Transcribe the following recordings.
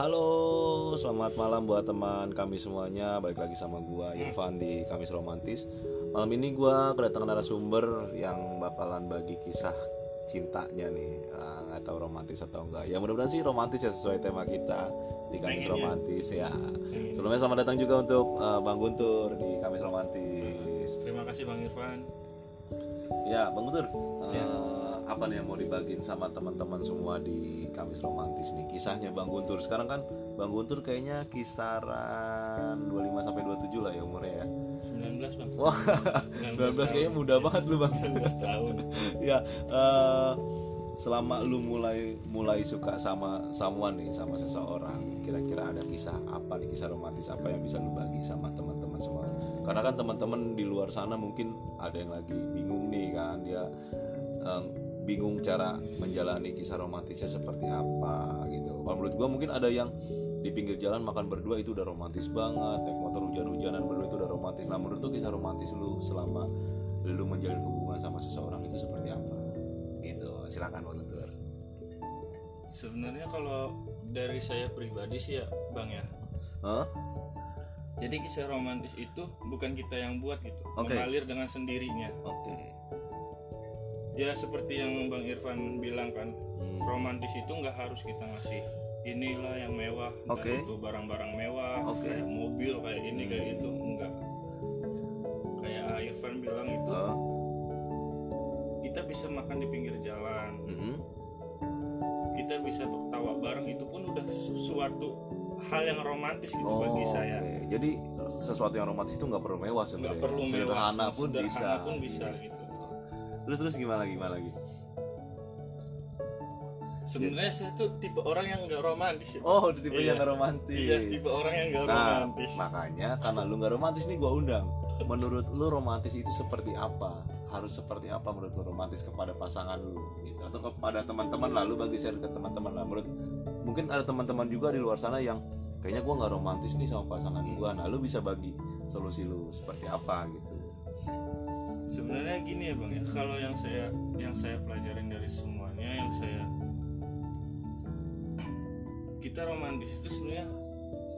Halo, selamat malam buat teman kami semuanya. Balik lagi sama gua Irfan di Kamis Romantis. Malam ini gua kedatangan narasumber yang bakalan bagi kisah cintanya nih. Ah, nggak tahu romantis atau enggak. Ya mudah-mudahan sih romantis ya sesuai tema kita di Kamis Pengen. Romantis ya. Sebelumnya selamat datang juga untuk eh, Bang Guntur di Kamis Romantis. Terima kasih Bang Irfan. Ya, Bang Guntur. eh, apa nih yang mau dibagiin sama teman-teman semua di Kamis Romantis nih? Kisahnya Bang Guntur. Sekarang kan Bang Guntur kayaknya kisaran 25 sampai 27 lah ya umurnya ya. 19 Bang. Wah 19 kayaknya muda banget lu Bang. 19 tahun. ya eh, selama lu mulai mulai suka sama someone nih sama seseorang kira-kira ada kisah apa nih kisah romantis apa yang bisa lu bagi sama teman-teman semua? Karena kan teman-teman di luar sana mungkin ada yang lagi bingung nih kan dia em, bingung cara menjalani kisah romantisnya seperti apa gitu kalau menurut gua mungkin ada yang di pinggir jalan makan berdua itu udah romantis banget naik motor hujan-hujanan berdua itu udah romantis nah menurut tuh kisah romantis lu selama lu menjalin hubungan sama seseorang itu seperti apa gitu silakan Bang Sebenarnya kalau dari saya pribadi sih ya Bang ya. Hah? Jadi kisah romantis itu bukan kita yang buat gitu. Oke. Mengalir dengan sendirinya. oke Ya seperti yang Bang Irfan bilang kan, Hmm. romantis itu nggak harus kita ngasih inilah yang mewah, Oke. itu barang-barang mewah, Oke. kayak mobil kayak ini kayak itu enggak. Kayak Irfan bilang itu Hah? kita bisa makan di pinggir jalan, Mm-mm. kita bisa ketawa bareng itu pun udah suatu hal yang romantis gitu Oh, bagi saya oke. jadi sesuatu yang romantis itu nggak perlu mewah nggak sebenarnya perlu mewah sederhana pun sederhana bisa pun bisa gitu terus terus gimana gimana lagi? Sebenarnya saya tuh tipe orang yang nggak romantis. Ya. oh tipe Iya. yang nggak romantis. Iya tipe orang yang nggak nah romantis. makanya karena lu nggak romantis nih gua undang. Menurut lu romantis itu seperti apa? Harus seperti apa menurut lu romantis kepada pasangan lu? Gitu. Atau kepada teman-teman lalu bagi share ke teman-teman lah menurut mungkin ada teman-teman juga di luar sana yang kayaknya gua nggak romantis nih sama pasangan gua. Nah lu bisa bagi solusi lu seperti apa gitu sebenarnya gini ya bang ya kalau yang saya yang saya pelajarin dari semuanya yang saya kita romantis itu sebenarnya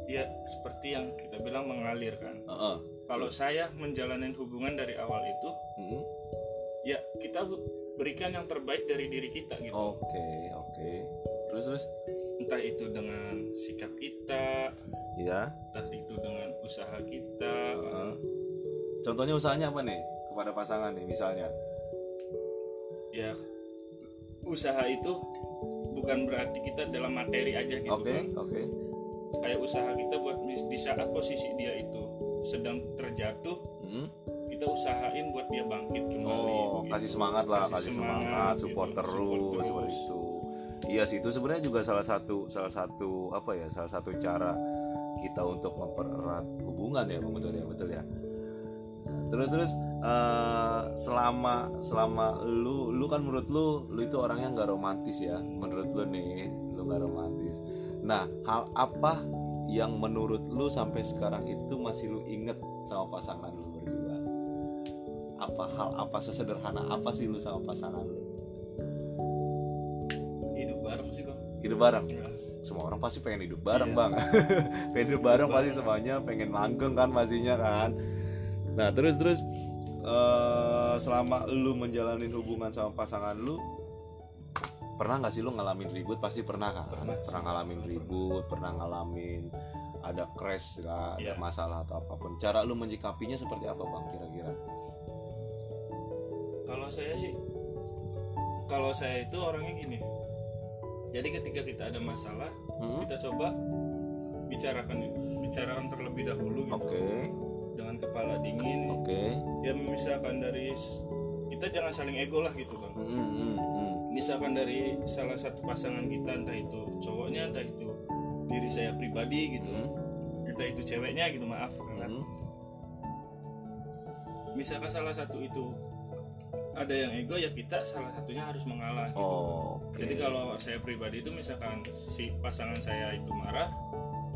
ya seperti yang kita bilang mengalir kan Heeh. kalau saya menjalani hubungan dari awal itu Mm-mm. ya kita berikan yang terbaik dari diri kita gitu Oke, oke. Terus terus? entah itu dengan sikap kita Ya. entah itu dengan usaha kita Heeh. Contohnya usahanya apa nih kepada pasangan nih misalnya? ya usaha itu bukan berarti kita dalam materi aja gitu Oke, Bang. oke. kayak usaha kita buat di- saat posisi dia itu sedang terjatuh Mm. kita usahain buat dia bangkit kembali Oh, begitu. kasih semangat lah, Kasih kasih, semangat, semangat, gitu. support terus, Support seperti itu. Iya sih itu sebenarnya juga salah satu salah satu apa ya salah satu cara kita untuk mempererat hubungan ya betul ya betul ya. Terus terus eh, selama selama lu lu kan menurut lu lu itu orangnya nggak romantis ya menurut lu nih lu nggak romantis. Nah hal apa yang menurut lu sampai sekarang itu masih lu inget sama pasangan lu berdua? Apa hal apa sesederhana apa sih lu sama pasangan lu? hidup bareng sih bang Hidup bareng. Ya. Semua orang pasti pengen hidup bareng Iya. bang. pengen hidup bareng pasti semuanya pengen langgeng kan pastinya kan. Nah terus terus. Eh, selama lu menjalani hubungan sama pasangan lu pernah nggak sih lu ngalamin ribut? Pasti pernah kan Pernah. ngalamin ribut pernah ngalamin ada crash lah, ada Iya. masalah atau apa pun. Cara lu menyikapinya seperti apa bang kira-kira? Kalau saya sih kalau saya itu orangnya gini. Jadi ketika kita ada masalah Hmm? kita coba bicarakan bicarakan terlebih dahulu gitu. Oke dengan kepala dingin oke ya misalkan dari kita jangan saling ego lah gitu bang Hmm, hmm, misalkan dari salah satu pasangan kita entah itu cowoknya entah itu diri saya pribadi gitu Hmm. entah itu ceweknya gitu maaf kan Hmm. misalkan salah satu itu ada yang ego ya kita salah satunya harus mengalah gitu. Oh, oke. jadi kalau saya pribadi itu misalkan si pasangan saya itu marah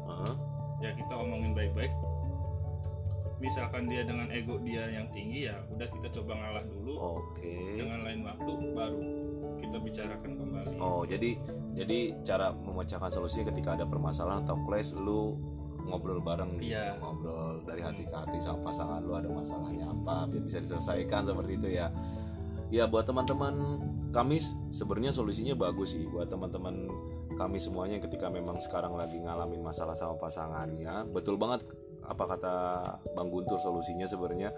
Heeh. ya kita omongin baik-baik misalkan dia dengan ego dia yang tinggi ya udah kita coba ngalah dulu. Oke. dengan lain waktu baru kita bicarakan kembali. Oh jadi jadi cara memecahkan solusinya ketika ada permasalahan atau clash lu ngobrol bareng Iya. ngobrol dari hati ke hati sama pasangan lu ada masalahnya apa biar bisa diselesaikan seperti itu ya. Ya buat teman-teman kami sebenarnya solusinya bagus sih. Buat teman-teman kami semuanya ketika memang sekarang lagi ngalamin masalah sama pasangannya betul banget apa kata Bang Guntur solusinya sebenarnya?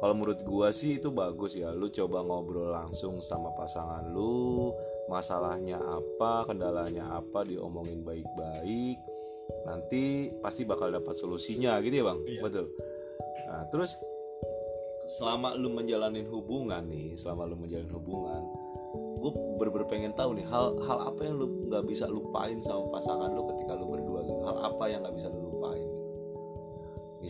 Kalau menurut gua sih itu bagus ya. Lu coba ngobrol langsung sama pasangan lu masalahnya apa kendalanya apa diomongin baik-baik nanti pasti bakal dapat solusinya gitu ya bang? Iya. betul. Nah terus selama lu menjalanin hubungan nih selama lu menjalin hubungan gue bener-bener pengen tahu nih hal hal apa yang lu nggak bisa lupain sama pasangan lu ketika lu berdua gitu? Hal apa yang nggak bisa lu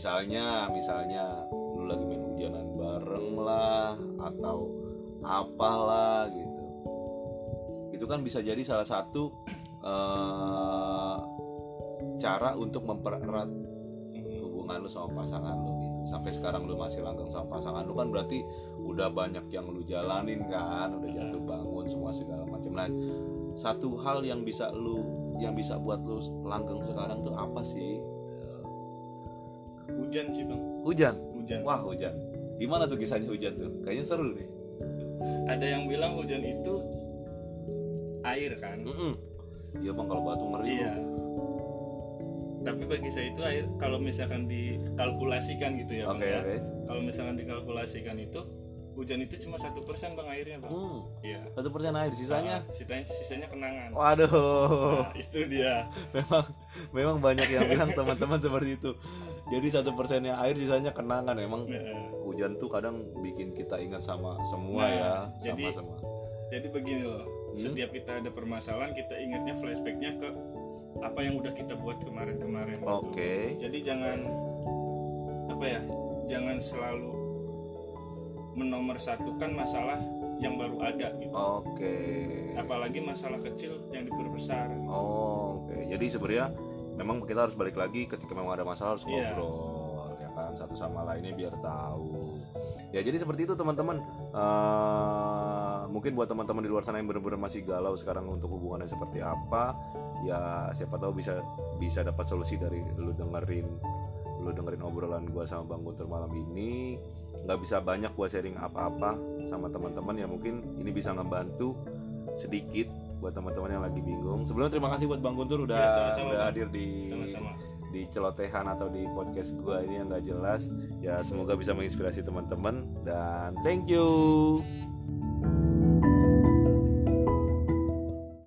misalnya misalnya lu lagi main hujanan bareng lah atau apalah gitu. Itu kan bisa jadi salah satu eh, cara untuk mempererat hubungan lu sama pasangan lu gitu. Sampai sekarang lu masih langgeng sama pasangan lu kan berarti udah banyak yang lu jalanin kan udah jatuh bangun semua segala macam nah satu hal yang bisa lu yang bisa buat lu langgeng sekarang tuh apa sih hujan sih bang. Hujan? Hujan. Wah hujan. Gimana tuh kisahnya hujan tuh? Kayaknya seru nih ada yang bilang hujan itu air kan? Mm-mm. iya bang kalau batu ngeri iya. tapi bagi saya itu air kalau misalkan dikalkulasikan gitu ya bang ya. oke. Kalau misalkan dikalkulasikan itu hujan itu cuma satu persen bang airnya bang. Hmm, iya. Satu persen air sisanya? Ah, sisanya sisanya kenangan. Waduh. Nah, itu dia. Memang memang banyak yang bilang teman-teman seperti itu jadi satu persennya air sisanya kenangan memang Nah, hujan tuh kadang bikin kita ingat sama semua Nah, ya jadi- sama semua jadi begini loh Hmm? setiap kita ada permasalahan kita ingatnya flashbacknya ke apa yang udah kita buat kemarin-kemarin gitu. oke. Jadi jangan apa ya jangan selalu menomorsatukan masalah yang baru ada gitu. Oke. Apalagi masalah kecil yang diperbesar. Oh, oke jadi sebenarnya memang kita harus balik lagi ketika memang ada masalah harus Iya. ngobrol ya kan? Satu sama lainnya biar tahu. Ya jadi seperti itu teman-teman. Eh, mungkin buat teman-teman di luar sana yang benar-benar masih galau sekarang untuk hubungannya seperti apa ya siapa tahu bisa bisa dapat solusi dari lu dengerin lu dengerin obrolan gua sama Bang Guntur malam ini. Nggak bisa banyak gua sharing apa-apa sama teman-teman ya mungkin ini bisa ngebantu sedikit buat teman-teman yang lagi bingung. Sebelumnya terima kasih buat Bang Guntur udah Ya, sama-sama, udah Bang. hadir di sama-sama. di celotehan atau di podcast gua ini yang nggak jelas. Ya semoga bisa menginspirasi teman-teman. Dan thank you